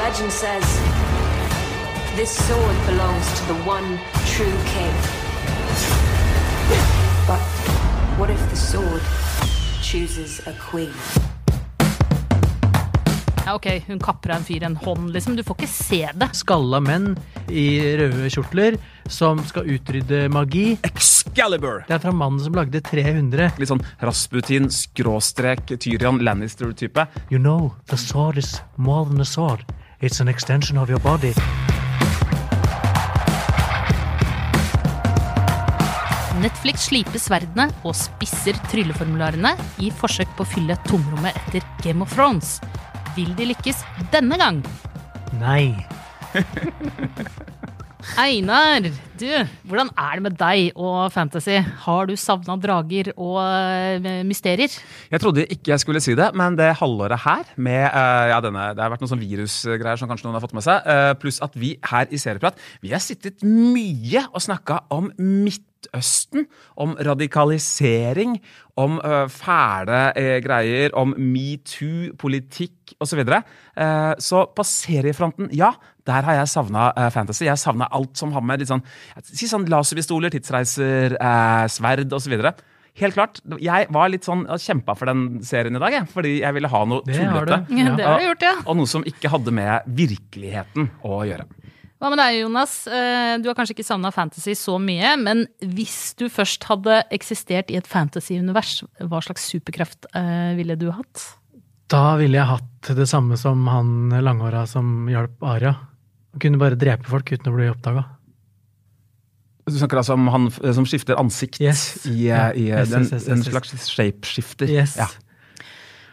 Legend says this sword belongs to the one true king. But what if the sword chooses a queen? Ja, ok, hun kapper en fyr en hånd, liksom. Du får ikke se det. Skalla menn i røde kjortler som skal utrydde magi. Excalibur! Det er fra mannen som lagde 300. Litt sånn Rasputin, skråstrek, Tyrion Lannister-type. You know, the sword is more than a sword. It's an extension of your body. Netflix sliper sverdene og spisser trylleformularene i forsøk på å fylle tomrommet etter Game of Thrones. Vil de lykkes denne gang? Nei. Einar, du, hvordan er det med deg og fantasy? Har du savna drager og eh, mysterier? Jeg trodde ikke jeg skulle si det, men det halvåret her med eh, ja, denne, Det har vært noen sånn virusgreier som kanskje noen har fått med seg. eh, pluss at vi her i Serieprat vi har sittet mye og snakka om Midtøsten. Om radikalisering, om eh, fæle eh, greier, om metoo, politikk osv. Så. Eh, så på seriefronten, ja, der har jeg savna fantasy. Jeg savna alt som har med litt sånn, si sånn laserpistoler, tidsreiser, eh, sverd osv. Helt klart. Jeg var litt sånn, kjempa for den serien i dag, jeg, fordi jeg ville ha noe Det har du. tullete. Ja, det har du gjort, ja. Og noe som ikke hadde med virkeligheten å gjøre. Hva med deg, Jonas? Eh, Du har kanskje ikke savna fantasy så mye, men hvis du først hadde eksistert i et fantasy-univers, hva slags superkraft eh, ville du hatt? Da ville jeg hatt det samme som han langhåra som hjalp Aria. Kunne bare drepe folk uten å bli oppdaga. Du snakker altså om han som skifter ansikt Yes. i, eh, Ja. i eh, Yes, den, yes, yes, en slags shapeshifter. Yes. Ja.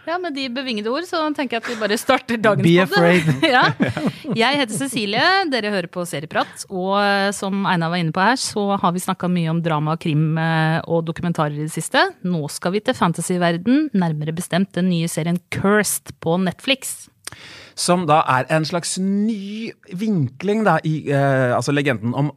Ja, Med de bevingede ord så tenker jeg at vi bare starter dagens Be afraid. ja. Jeg heter Cecilie, dere hører på Serieprat. Og eh, som Einar var inne på her, så har vi snakka mye om drama, krim eh, og dokumentarer i det siste. Nå skal vi til fantasyverden, nærmere bestemt den nye serien Cursed på Netflix. Som da er en slags ny vinkling da, i eh, altså legenden om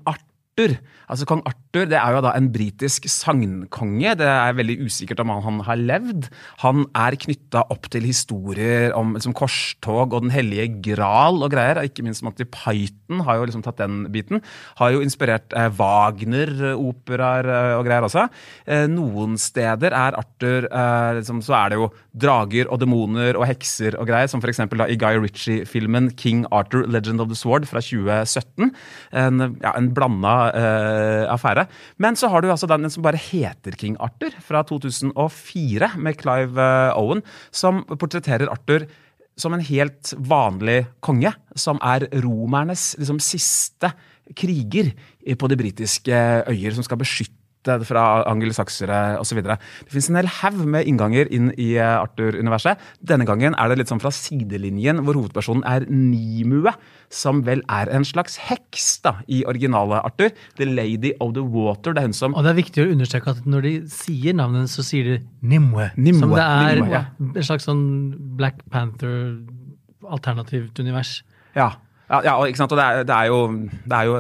Arthur. Altså Kong Arthur det er jo da en britisk sagnkonge. Det er veldig usikkert om han, har levd. Han er knytta opp til historier om liksom, korstog og Den hellige gral og greier. Ikke minst Monty Python har jo liksom tatt den biten. Har jo inspirert eh, Wagner-operaer eh, og greier også. Eh, noen steder er Arthur eh, liksom, Så er det jo drager og demoner og hekser og greier, som f.eks. i Guy Ritchie-filmen King Arthur Legend of the Sword fra 2017. En, ja, en blanda eh, affære. Men så har du altså den som bare heter King Arthur, fra 2004, med Clive eh, Owen, som portretterer Arthur som en helt vanlig konge, som er romernes liksom, siste kriger på de britiske øyer, som skal beskytte fra angelsaksere osv. Det fins en hel haug med innganger inn i eh, Arthur-universet. Denne gangen er det litt sånn fra sidelinjen, hvor hovedpersonen er Nimue, som vel er en slags heks da, i originale Arthur. The Lady of the Water. Det er hun som Og det er viktig å understreke at når de sier navnet så sier de Nimue. Nimue, Som det er Nimue, ja. en slags sånn Black Panther-alternativt univers. Ja, ja, ja og, ikke sant? og det er, det er jo, det er jo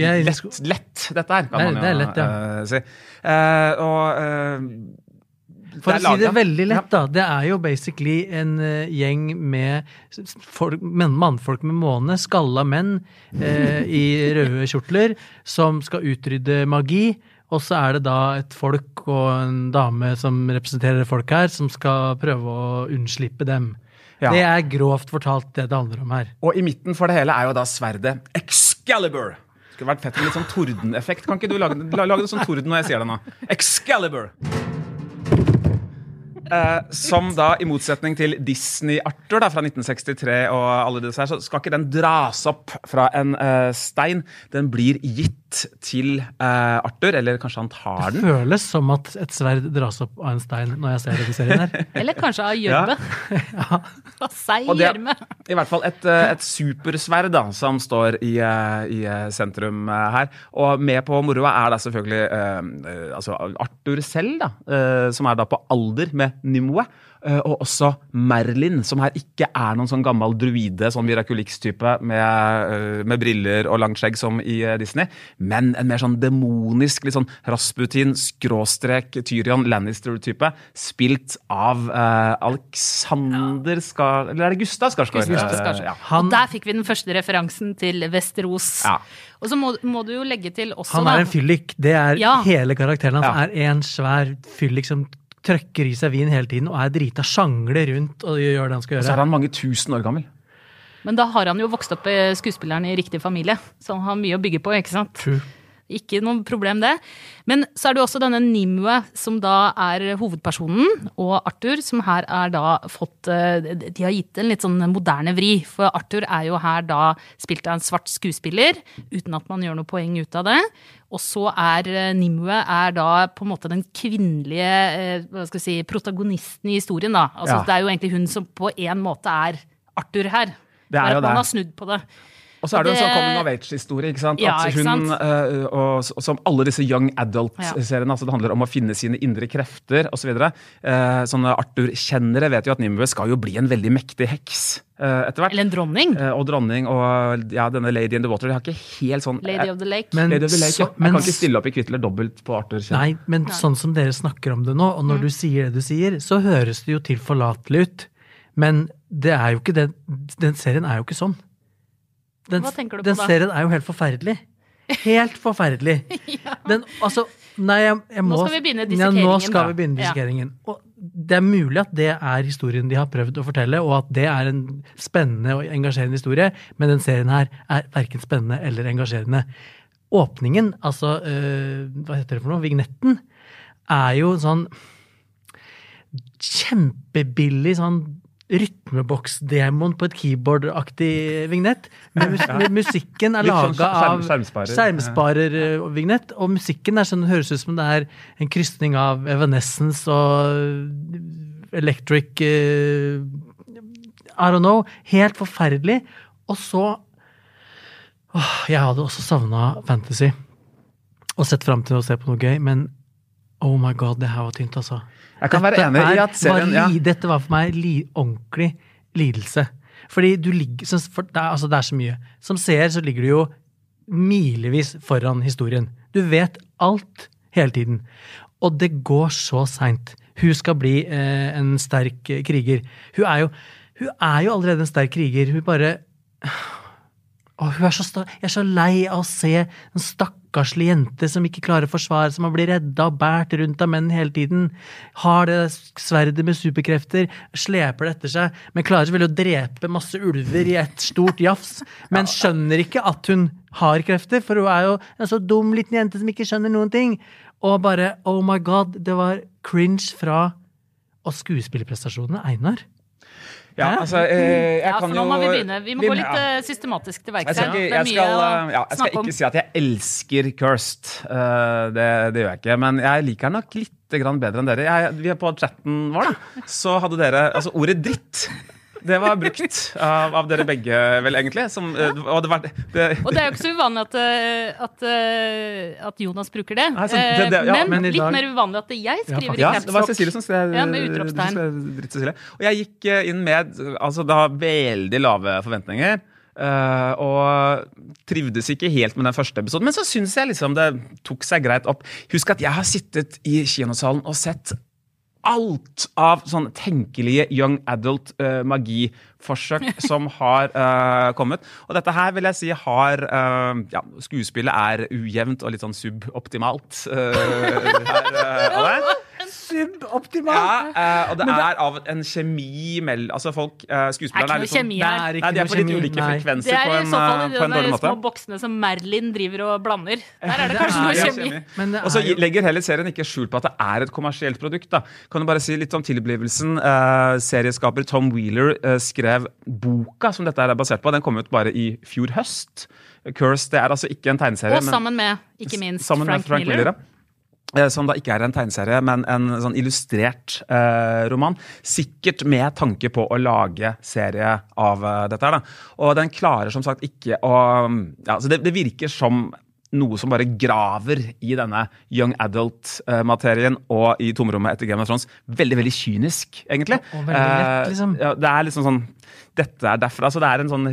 er- lett, lett, dette her, kan Det man jo det lett, ja. uh, si. Uh, og uh, For å si det veldig lett, da. Det er jo basically en gjeng med folk, men, mannfolk med måne, skalla menn i røde kjortler, som skal utrydde magi. Og så er det da et folk og en dame som representerer folk her, som skal prøve å unnslippe dem. Ja. Det er grovt fortalt det det handler om her. Og i midten for det hele er jo da sverdet Excalibur. Vært fett med litt sånn tordeneffekt. Kan ikke du lage, lage det sånn torden når jeg sier det nå? Excalibur. Eh, som da, i motsetning til Disney-Arthur fra 1963, og alle disse her, så skal ikke den dras opp fra en eh, stein. Den blir gitt til uh, Arthur, eller kanskje han tar den. Det føles som at et sverd dras opp av en stein når jeg ser denne serien her. Eller kanskje av gjørme. Av seig Og gjørme. I hvert fall et, eh, et supersverd da, som står i, eh, i sentrum her. Og med på moroa er da selvfølgelig uh, altså Arthur selv, da, uh, som er da på alder med Nimue. Eh, og også Merlin, som her ikke er noen sånn gammel druide, sånn Miraculix-type med, eh, med briller og langt skjegg som i eh, Disney, men en mer sånn demonisk, litt sånn Rasputin, skråstrek Tyrion Lannister-type, spilt av eh, Alexander Skar... Eller er det Gustav Skarsgård? Gustav Skarsgård. ja. Han, Og der fikk vi den første referansen til Vesterås. Ja. Og så må, må du jo legge til også han da, er en fyllik. Det er Ja. hele karakteren hans. Ja. er en svær fyllik som trøkker i seg vin hele tiden og er drita, sjangler rundt og gjør det han skal gjøre. Og så er han mange tusen år gammel. Men da har han jo vokst opp eh, skuespilleren i riktig familie, så han har mye å bygge på, ikke sant? True. Ikke noe problem, det. Men så er det jo også denne Nimue, som da er hovedpersonen, og Arthur, som her er da fått eh, De har gitt en litt sånn moderne vri, for Arthur er jo her da spilt av en svart skuespiller, uten at man gjør noe poeng ut av det. Og så er eh, Nimue er da på en måte den kvinnelige eh, hva skal vi si, protagonisten i historien, da. Altså Ja. det er jo egentlig hun som på en måte er Arthur her. Det er jo det. man har snudd på det. Og så er det jo en sånn coming of age-historie. ikke sant? Ja, At ikke hun, sant? eh, og, og som alle disse young adult-seriene, altså det handler om å finne sine indre krefter osv. Uh, sånne Arthur-kjennere vet jo at Nimue skal jo bli en veldig mektig heks Uh, etter hvert. Eller en dronning. Uh, og dronning og ja, denne Lady in the Water. De har ikke helt sånn Lady of the Lake. Men, Lady of the Lake, så, ja. Jeg men, kan ikke stille opp i kvitt eller dobbelt på Arthur. kjenner nei, men sånn som dere snakker om det nå, og når du sier det du sier, så høres det jo tilforlatelig ut. Men det er jo ikke det, den serien er jo ikke sånn. Den, Hva tenker du på den da? serien er jo helt forferdelig. Helt forferdelig. Den, altså, nei, jeg, jeg må Nå skal vi begynne Ja, nå skal da. vi begynne Ja. Og det er mulig at det er historien de har prøvd å fortelle, og at det er en spennende og engasjerende historie, men den serien her er verken spennende eller engasjerende. Åpningen, altså øh, Hva heter det for noe? Vignetten, er jo sånn kjempebillig sånn rytmeboksdemon på et keyboard-aktig vignett. Men mus ja. musikken er sånn laga av skjermsparer. Og musikken er sånn, høres ut som det er en krysning av Evanescence og Electric uh, I don't know. Helt forferdelig. Og så åh, Jeg hadde også savna fantasy. Og sett fram til å se på noe gøy, men oh my god, det her var tynt, altså. Jeg kan være enig i at serien var ja. Dette var for meg li, ordentlig lidelse. Fordi du ligger så- for det, er, altså det er så mye. Som seer så ligger du jo milevis foran historien. Du vet alt hele tiden. Og det går så seint. Hun skal bli eh, en sterk eh, kriger. Hun er jo hun er jo allerede en sterk kriger. Hun bare Åh, hun er så jeg er så lei av å se en stakkarslig jente som ikke klarer å forsvare seg, man blir redda og båret rundt av menn hele tiden. Har det sverdet med superkrefter, sleper det etter seg, men klarer selvfølgelig å drepe masse ulver i et stort jafs. Men skjønner ikke at hun har krefter, for hun er jo en så dum liten jente som ikke skjønner noen ting. Og bare oh my god, det var cringe fra Og skuespillerprestasjonene, Einar. Ja, altså, eh, jeg Ja, kan for nå jo må vi begynne. Vi må gå litt ja. eh, systematisk til verks er jeg, skal, eh, ja, jeg skal ikke si at jeg elsker Cursed. Uh, det, det gjør jeg ikke. Men jeg liker den nok litt grann bedre enn dere. Jeg, vi er på chatten vår, da. Så hadde dere Altså, ordet dritt. Det var brukt av, av dere begge, vel, egentlig. Som, ja. og det var, det, Og det er jo ikke så uvanlig at, eh, at, eh, at Jonas bruker det. Nei, så det- det- ja, men, men i litt dag- mer uvanlig at jeg skriver Ja, i det var caps Cecilie som skrev Ja, med utropstegn. Og jeg gikk eh, inn med altså, da veldig lave forventninger. Uh, og trivdes ikke helt med den første episoden, men så syns jeg liksom det tok seg greit opp. Husk at jeg har sittet i kinosalen og sett alt av sånn tenkelige young adult eh, som har uh, kommet. Og dette her vil jeg si har uh, Ja, skuespillet er ujevnt og litt sånn suboptimalt. her, eh. Suboptimalt! Ja, eh, og det er av en kjemi mellom Altså folk, eh, skuespillerne Er kjemi er ikke Nei, de er på litt ulike nei. Det frekvenser er på i en, så fall eh, i på en de dårlig der måte. små boksene som Merlin driver og blander. Der er det Det kanskje er noe kjemi. det Og så er legger heller serien ikke skjul på at det er et kommersielt produkt. da. Kan du bare si litt om tilblivelsen? Eh, serieskaper Tom Wheeler eh, skrev boka som dette er basert på. Den kom ut bare i fjor høst. Curse det er altså ikke en tegneserie. Og sammen med, ikke minst, sammen med Frank, Miller. ja. Eh, Som da ikke er en tegneserie, men en sånn illustrert eh, roman. Sikkert med tanke på å lage serie av eh, dette her. da. Og den klarer som sagt ikke å ja, så det, det virker som noe som bare graver i denne young adult-materien og i tomrommet etter Game of Thrones. Veldig veldig kynisk, egentlig. Og veldig lett, Eh, liksom. ja, det er liksom sånn dette er derfra. Så Det er en sånn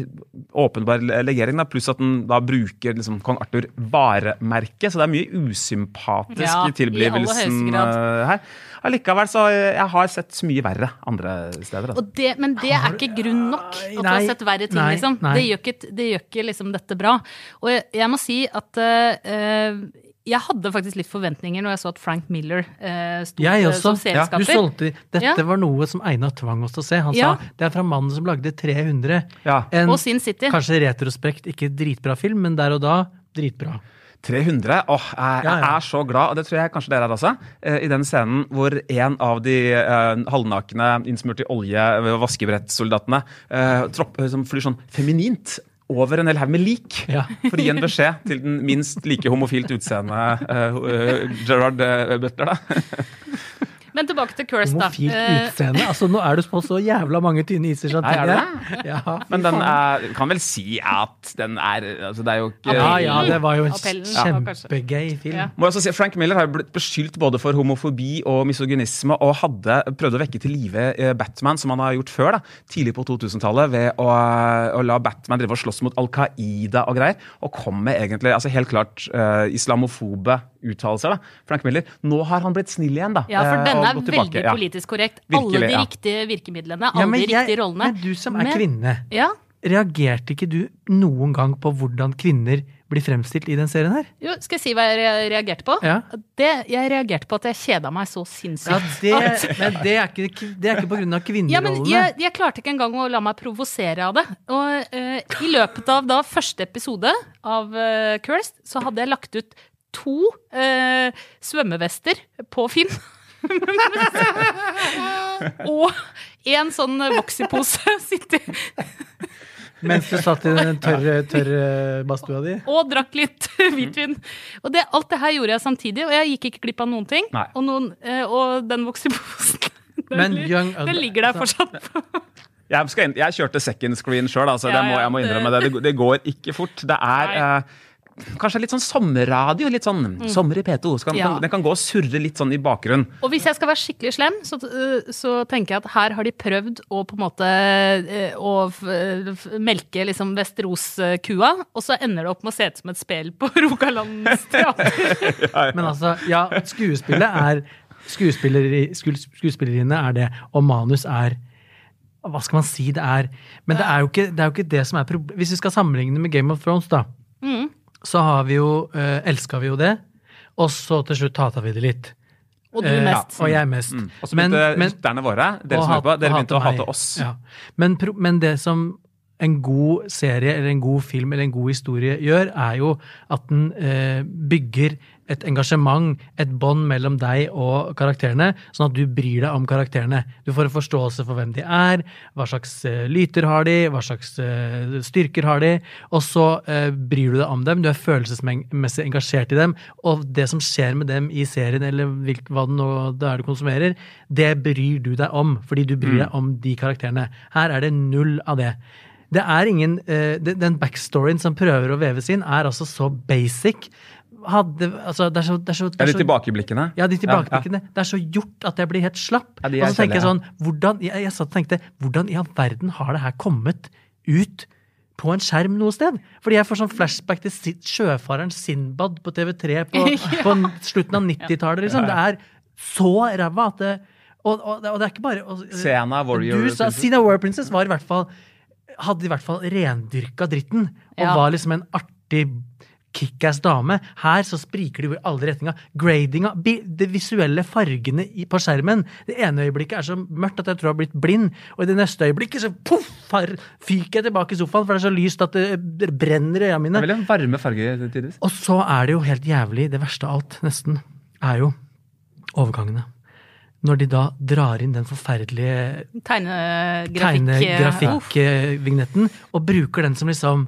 åpenbar legering, da, pluss at den da bruker liksom kong Arthur varemerket. Så det er mye usympatisk Ja, i tilblivelsen i eh, her. Allikevel så eh, jeg har sett mye verre andre steder. Altså. Og det, men det er ikke grunn nok at du har sett verre ting, nei, liksom. nei. Det gjør ikke, det gjør ikke liksom dette bra. Og jeg, jeg må si at eh, jeg hadde faktisk litt forventninger når jeg så at Frank Miller eh, sto Jeg eh, også. som Du serieskaper. solgte Dette Ja. var noe som Einar tvang oss til å se. Han Ja. sa det er fra mannen som lagde 300. Ja. En Og Sin City. kanskje retrospekt ikke dritbra film, men der og da dritbra. 300? Åh, jeg, jeg er så glad, og det tror jeg kanskje dere er også, eh, i den scenen hvor en av de eh, halvnakne, innsmurt i olje, vaskebrettsoldatene eh, tropp, som flyr sånn feminint over en hel haug med lik. Ja. For å gi en beskjed til den minst like homofilt utseende uh, uh, Gerard eh, Butler, da. Men tilbake til Curse, da. Homofilt Eh, utseende. Altså, nå er du på så jævla mange tynne iser er samtidig. Ja, Men den er, kan vel si at den er altså Det er jo ikke ja, ja, det var jo en Appellen, kjempegøy film. Ja. Må jeg også si, Frank Miller har jo blitt beskyldt både for homofobi og misogynisme, og hadde prøvd å vekke til live eh, Batman, som han har gjort før, da, tidlig på 2000-tallet, ved å, å la Batman drive og slåss mot Al Qaida og greier, og kom med egentlig altså helt klart uh, islamofobe uttalelser. da, Frank Miller. Nå har han blitt snill igjen, da. Ja, for eh, denne er veldig. Ja. politisk korrekt. Virkelig, alle de riktige virkemidlene, alle de jeg- riktige rollene. Men du som er Men- kvinne, Ja, reagerte ikke du noen gang på hvordan kvinner blir fremstilt i den serien her? jo, skal jeg si hva jeg reagerte på? Ja. Det, jeg reagerte på at jeg kjeda meg så sinnssykt. Ja, det, men det er ikke, det er ikke på grunn av Ja, men jeg, jeg klarte ikke engang å la meg provosere av det. Og uh, i løpet av da første episode av uh, Cursed, så hadde jeg lagt ut to eh, svømmevester på Finn. og en sånn voksipose sitter Mens du satt i den tørre, tørre badstua di. og drakk litt hvitvin. Og det, alt det her gjorde jeg samtidig, og jeg gikk ikke glipp av noen ting. Og, noen, eh, og den voksiposen den, Men den ligger der fortsatt. Jeg, skal, jeg kjørte second screen sjøl, altså. Ja, det må, ja, jeg må innrømme det. Det, det går ikke fort. Det er Nei. eh, kanskje litt sånn sommerradio. Litt sånn sommer i P2. Så kan, Ja. den kan gå og surre litt sånn i bakgrunnen. Og hvis jeg skal være skikkelig slem, så, øh, så tenker jeg at her har de prøvd å på en måte øh, å melke liksom Vesterås-kua, og så ender det opp med å se ut som et spel på Rogalands teater. Men altså, ja, skuespillet er skuespilleri, skues- Skuespilleriene er det, og manus er Hva skal man si det er? Men det er jo ikke det, er jo ikke det som er problemet. Hvis vi skal sammenligne med Game of Thrones, da, Mm. Så har vi jo eh, Elska vi jo det, og så til slutt hata vi det litt. Og du Eh, mest. og jeg mest. Og så begynte lytterne våre, dere som hører på, dere begynte å hate oss. Ja. Men, pro- men det som en god serie eller en god film eller en god historie gjør, er jo at den eh, bygger et engasjement, et bånd mellom deg og karakterene, sånn at du bryr deg om karakterene. Du får en forståelse for hvem de er, hva slags eh, lyter har de, hva slags eh, styrker har de, og så eh, bryr du deg om dem, du er følelsesmessig engasjert i dem, og det som skjer med dem i serien, eller hva det nå er du konsumerer, det bryr du deg om, fordi du bryr deg om de karakterene. Her er det null av det. Det er ingen, Den backstoryen som prøver å veves inn, er altså så basic. Hadde, altså, det er så, det er så, det Ja, er de tilbakeblikkene. ja, de Ja, tilbakeblikkene. Det er så gjort at jeg blir helt slapp. Ja, er og så tenker jeg sånn, hvordan, jeg, jeg satt og tenkte, hvordan i all verden har det her kommet ut på en skjerm noe sted? Fordi jeg får sånn flashback til sjøfareren Sinbad på TV3 på, på slutten av 90-tallet. Liksom. Det er så ræva at det Og, og, det- og det er ikke bare og, Sena Warrior Du sa Princess. Xena Warrior Princess var i hvert fall hadde i hvert fall rendyrka dritten, og Ja. var liksom en artig kickass dame. Her så spriker det i alle retninger. Gradinga, de visuelle fargene på skjermen. Det ene øyeblikket er så mørkt at jeg tror jeg har blitt blind, og i det neste øyeblikket så poff, fyker jeg tilbake i sofaen, for det er så lyst at det, brenner i øynene mine. Det er veldig varme farger tidligvis. Og så er det jo helt jævlig, det verste av alt, nesten, er jo overgangene. Når de da drar inn den forferdelige tegnegrafikkvignetten, Tegne tegnegrafikk-vignetten og bruker den som liksom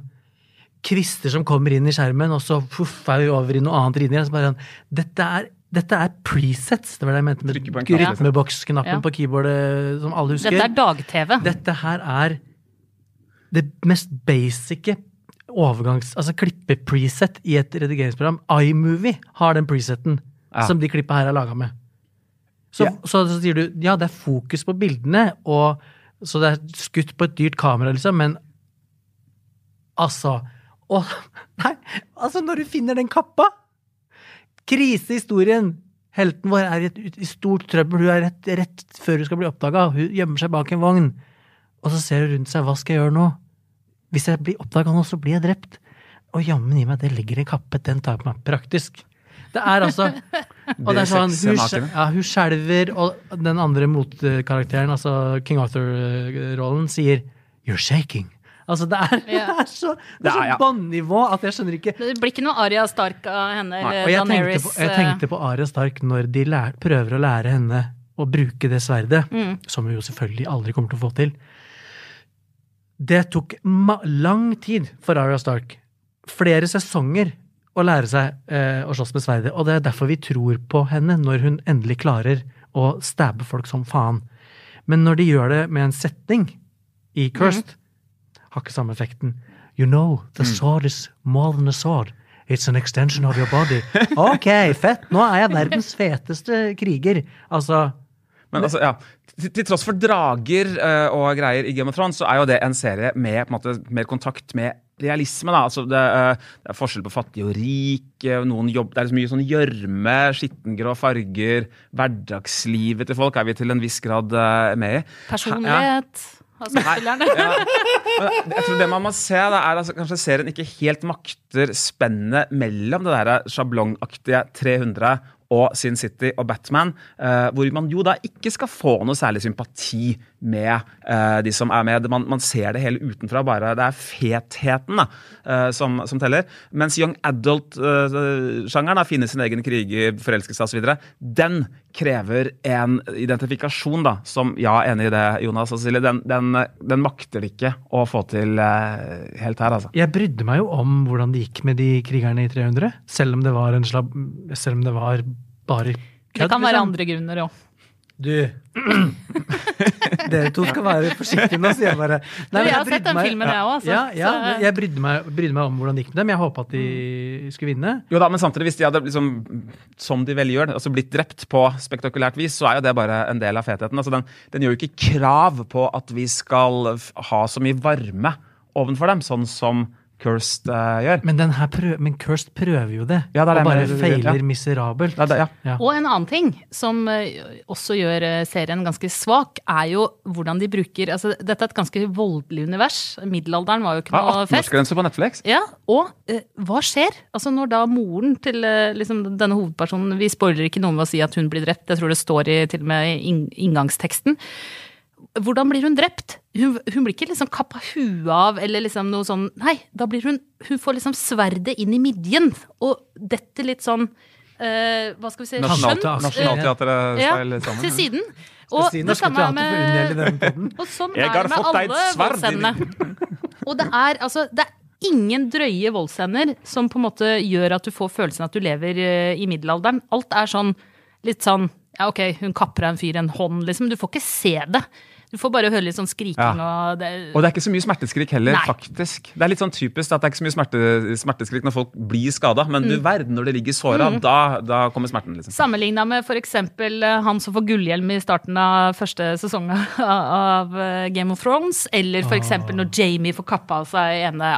kvister som kommer inn i skjermen, og så puff, er vi over i noe annet inni. bare sånn, Dette er, dette er presets, det var det jeg mente med rytmeboksknappen Ja. på keyboardet som alle husker. Dette er dag-TV. Dette her er det mest basice overgangs... Altså klippe-preset i et redigeringsprogram. iMovie har den preseten Ja. som de klippa her er laga med. Så, Ja. så, så sier du ja, det er fokus på bildene, og, så det er skutt på et dyrt kamera, liksom, men altså å, Nei, altså, når du finner den kappa Krisehistorien! Helten vår er i, et, i stort trøbbel. Hun er rett, rett før hun skal bli oppdaga. Hun gjemmer seg bak en vogn. Og så ser hun rundt seg. Hva skal jeg gjøre nå? Hvis jeg blir oppdaga nå, så blir jeg drept. Og jammen i meg, det ligger en kappe. Den tar på meg. Praktisk. Det er altså Og det er sånn, hun, ja, hun skjelver, og den andre motkarakteren, altså King Arthur-rollen, sier 'you're shaking'. Altså, det er, det er så, det er ja. så bannivå at jeg skjønner ikke Det blir ikke noe Aria Stark av henne eller jeg tenkte, på, jeg tenkte på Arya Stark når de lær, prøver å lære henne å bruke det sverdet, Mm. som hun jo selvfølgelig aldri kommer til å få til. Det tok ma lang tid for Arya Stark, flere sesonger, å lære seg eh, å slåss med sverdet. Og det er derfor vi tror på henne når hun endelig klarer å stabbe folk som faen. Men når de gjør det med en setning i Cursed, har ikke samme effekten. You know, the sword is more than a sword. It's an extension of your body. Ok, fett! Nå er jeg verdens feteste kriger. Altså Men altså, ja, til, til tross for drager uh, og greier i Game of Thrones, så er jo det en serie med på en måte, mer kontakt med realisme. da, altså det, uh, det er forskjell på fattig og rik. eh, noen jobb, Det er liksom mye sånn gjørme, skittengrå farger. Hverdagslivet til folk er vi til en viss grad uh, med i. Personlighet skuespillerne. Ja. jeg tror det man må se, da, er altså, serien ikke helt makter spennet mellom det der sjablongaktige 300 og Sin City og Batman, eh, hvor man jo da ikke skal få noe særlig sympati med eh, de som er med. Man, man ser det hele utenfra, bare det er fetheten da, eh, som, som teller. Mens young adult-sjangeren, finne sin egen kriger, forelske seg osv., den krever en identifikasjon, da, som ja, enig i det, Jonas og Silje. den, den, den makter de ikke å få til helt her, altså. Jeg brydde meg jo om hvordan det gikk med de krigerne i 300, selv om det var en slab... Selv om det var bare kødd. Det kan være liksom. andre grunner òg. Du Dere to skal være forsiktige nå, sier jeg bare. Nei, men jeg har sett den meg- filmen, jeg altså. Ja, ja, jeg brydde meg, brydde meg om hvordan det gikk med dem. Jeg håpa at de skulle vinne. Jo da, men samtidig, hvis de hadde liksom, som de vel gjør, altså blitt drept på spektakulært vis, så er jo det bare en del av fetheten. Altså den, den gjør jo ikke krav på at vi skal ha så mye varme ovenfor dem, sånn som Cursed uh, gjør. Men, den her prøv, men Cursed prøver jo det, Ja, det er det og bare feiler ja. miserabelt. Ja, det, ja. Ja. Og en annen ting som eh, også gjør eh, serien ganske svak, er jo hvordan de bruker altså Dette er et ganske voldelig univers. Middelalderen var jo ikke noe fest. 18-årsgrense på Netflix. Ja, og uh, hva skjer? Altså Når da moren til uh, liksom, denne hovedpersonen Vi spoiler ikke noe med å si at hun blir drept, jeg tror det står i til og med i inngangsteksten. Hvordan blir hun drept? Hun, hun blir ikke liksom kappa huet av, eller liksom noe sånn Nei, da blir hun Hun får liksom sverdet inn i midjen, og detter litt sånn uh, Hva skal vi si skjønt, Nasjonalteatret-style ja, sammen. til siden. Og si det samme med og sånn Jeg er det med alle voldsscenene. Og det er altså Det er ingen drøye voldsscener som på en måte gjør at du får følelsen at du lever eh, i middelalderen. Alt er sånn litt sånn Ja, ok, hun kapper av en fyr en hånd, liksom. Du får ikke se det. Du får bare høre litt sånn skriking og det, Og det er ikke så mye smerteskrik heller, Nei. faktisk. Det er litt sånn typisk at det er ikke så mye smerte, smerteskrik når folk blir skada, men Mm. du verden når det ligger såra, da, da kommer smerten, liksom. Sammenligna med f.eks. han som får gullhjelm i starten av første sesong av eh, Game of Thrones, eller f.eks. når Jamie får kappa av seg ene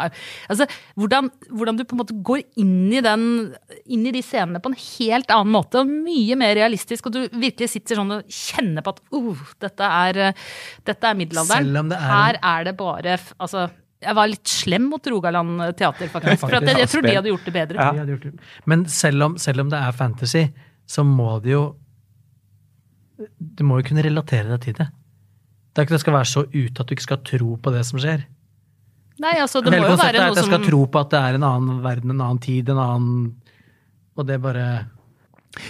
Altså, hvordan, hvordan du på en måte går inn i, den, inn i de scenene på en helt annen måte, og mye mer realistisk, og du virkelig sitter sånn og kjenner på at uh, dette er, eh, dette er middelalderen. Selv om det er Her er det bare Altså, jeg var litt slem mot Rogaland teater, faktisk. For at jeg, jeg tror de hadde gjort det bedre. De gjort det. Men selv om, selv om det er fantasy, så må det jo Du må jo kunne relatere deg til det. Det er ikke at det skal være så ute at du ikke skal tro på det som skjer. Nei, altså, det må jo være noe at jeg skal tro på at det er en annen verden, en annen tid, en annen Og det bare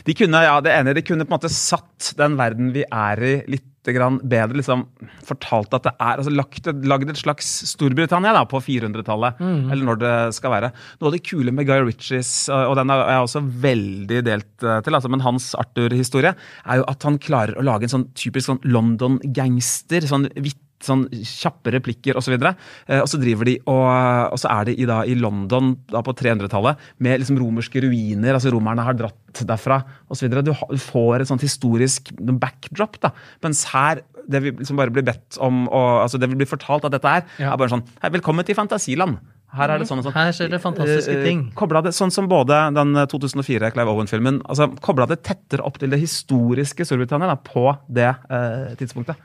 De kunne, ja, det ene, de kunne på en måte satt den verden vi er i, litt bedre. liksom Fortalt at det er altså Lagd et, lagd et slags Storbritannia da, på 400-tallet, eller når det skal være. Noe av det kule med Guy Ritchies, og den er jeg også veldig delt eh, til, altså, men hans Arthur-historie, er jo at han klarer å lage en sånn typisk sånn London-gangster. sånn hvitt sånn kjappe replikker osv. Og, eh, og så driver de og, og så er de i, da, i London da, på 300-tallet med liksom romerske ruiner. altså Romerne har dratt derfra osv. Du, du får et sånt historisk backdrop. da, Mens her det vi liksom bare blir bedt om og, altså Det vi blir fortalt at dette er, Ja. er bare sånn Hei, velkommen til Fantasiland. Her er det sånn og sånn. Her skjer det fantastiske Eh, ting. Kobla det, sånn som både den eh, 2004 Clive Owen-filmen altså Kobla det tettere opp til det historiske Storbritannia da, på det eh, tidspunktet.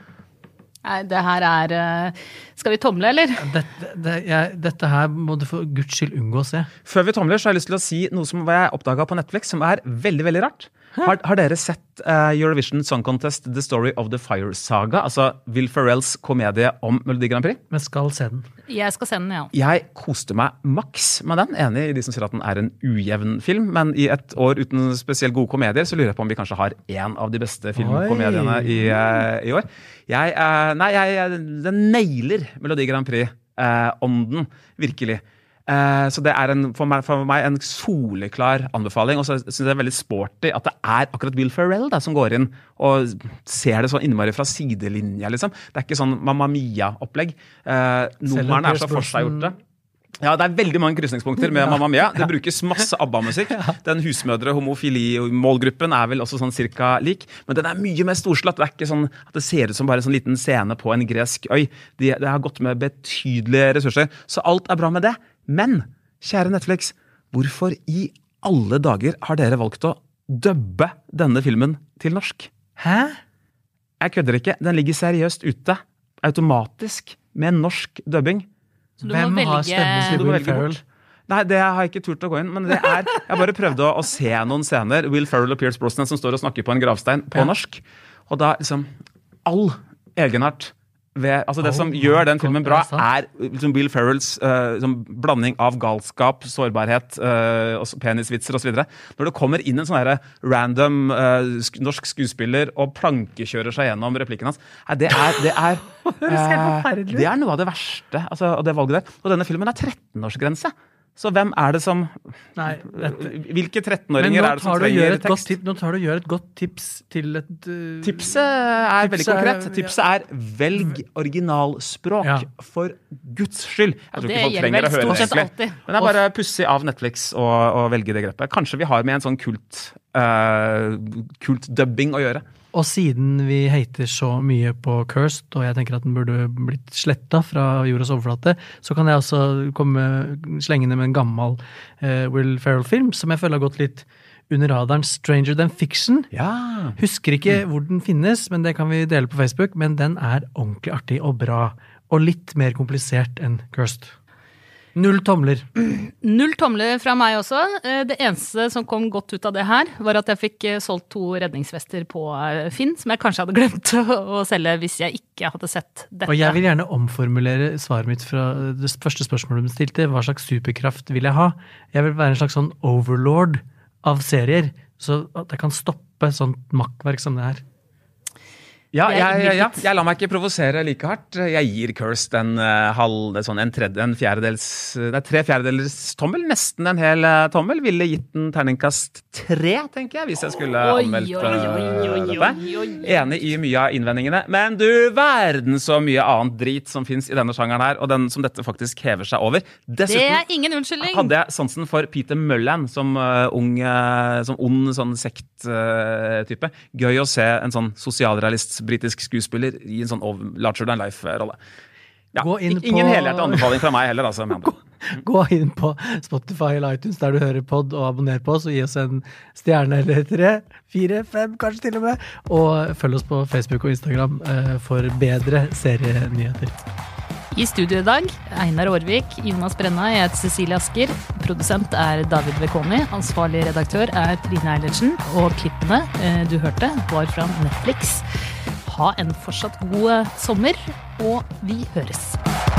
Nei, det her er eh, Skal vi tomle, eller? Dette, det, jeg, dette her må du for guds skyld unngå å se. Før vi tomler, så har jeg lyst til å si noe som jeg oppdaga på Netflix, som er veldig veldig rart. Har, har dere sett uh, Eurovision Song Contest The Story of the Fire Saga? Altså Will Ferrells komedie om Melodi Grand Prix? Men skal se den. Jeg skal se den, ja. Jeg koste meg maks med den. Enig i de som sier at den er en ujevn film, men i et år uten spesielt gode komedier, så lurer jeg på om vi kanskje har én av de beste filmkomediene i, uh, i år. Jeg, uh, nei, jeg, den nailer Melodi Grand Prix-ånden, virkelig. Eh, så det er en, for, meg, for meg en soleklar anbefaling. Og så syns jeg det er veldig sporty at det er akkurat Will Ferrell da, som går inn og ser det sånn innmari fra sidelinja, liksom. Det er ikke sånn Mamma Mia-opplegg. Eh, Numrene er så forseggjorte. Ja, det er veldig mange krysningspunkter med Mamma Mia. Det brukes masse ABBA-musikk. Den husmødre-homofili-målgruppen er vel også sånn cirka lik, men den er mye mer storslått. Det er ikke sånn at det ser ut som bare en sånn liten scene på en gresk øy. De, det har gått med betydelige ressurser, så alt er bra med det. Men kjære Netflix, hvorfor i alle dager har dere valgt å dubbe denne filmen til norsk? Hæ? Jeg kødder ikke. Den ligger seriøst ute, automatisk, med norsk dubbing. Så du Hvem må har velge stemmen til Will Ferrell? Nei, det har jeg ikke turt å gå inn, men det er Jeg bare prøvde å, å se noen scener. Will Ferrell og Pierce Brosnan som står og snakker på en gravstein på Ja. norsk. Og da liksom All egenart ved Altså, det Oh som gjør den filmen bra, er liksom Bill Ferrells uh, liksom blanding av galskap, sårbarhet, uh, penisvitser osv. Når det kommer inn en sånn her random uh, sk norsk skuespiller og plankekjører seg gjennom replikken hans Nei, det er, det er uh, det er noe av det verste. Altså, og det valget der. Og denne filmen er 13-årsgrense. Så hvem er det som Nei, dette. Hvilke 13-åringer er det som trenger tekst? tips, nå tar du og gjør et godt tips til et uh, Tipset er veldig konkret. er- konkret. Tipset er velg originalspråk, Ja. for guds skyld. Jeg tror det ikke folk trenger å høre det egentlig. Men det er bare pussig av Netflix å, å velge det grepet. Kanskje vi har med en sånn kult uh, kultdubbing å gjøre. Og siden vi hater så mye på Cursed, og jeg tenker at den burde blitt sletta fra jordas overflate, så kan jeg også komme slengende med en gammel uh, Will Ferrell-film som jeg føler har gått litt under radaren. Stranger Than Fiction. Ja. Husker ikke hvor den finnes, men det kan vi dele på Facebook. Men den er ordentlig artig og bra. Og litt mer komplisert enn Cursed. Null tomler. Null tomler fra meg også. Eh, Det eneste som kom godt ut av det her, var at jeg fikk eh, solgt to redningsvester på eh, Finn, som jeg kanskje hadde glemt å å selge hvis jeg ikke hadde sett dette. Og jeg vil gjerne omformulere svaret mitt fra det første spørsmålet du stilte. Hva slags superkraft vil jeg ha? Jeg vil være en slags sånn overlord av serier. Så at jeg kan stoppe sånt makkverk som det her. Ja, Jeg jeg, ja, jeg lar meg ikke provosere like hardt. Jeg gir Kirst en uh, halv, sånn en tredje, en fjerdedels Det er tre fjerdedelers tommel. Nesten en hel eh, tommel. Ville gitt den terningkast tre, tenker jeg, hvis jeg skulle anmeldt eh, dette. Enig i mye av innvendingene. Men du verden så mye annet drit som fins i denne sjangeren her, og den som dette faktisk hever seg over. Det Dessuten er hadde jeg sansen for Peter Mullan som ung, som ond sånn sekttype. Gøy å se en sånn sosialrealist britisk skuespiller i en sånn over- larger than life-rolle. Ja, Gå Ingen på- helhjertet anbefaling fra meg heller, altså. Med Gå inn på Spotify eller iTunes der du hører pod, og abonner på oss, og gi oss en stjerne eller tre, fire, fem, kanskje til og med. Og følg oss på Facebook og Instagram eh, for bedre serienyheter. I studio i dag, Einar Aarvik, Jonas Brenna, jeg heter Cecilie Asker. Produsent er David Vekoni. Ansvarlig redaktør er Trine Eilertsen. Og klippene eh, du hørte, var fra Netflix. Ha en fortsatt god sommer, og vi høres.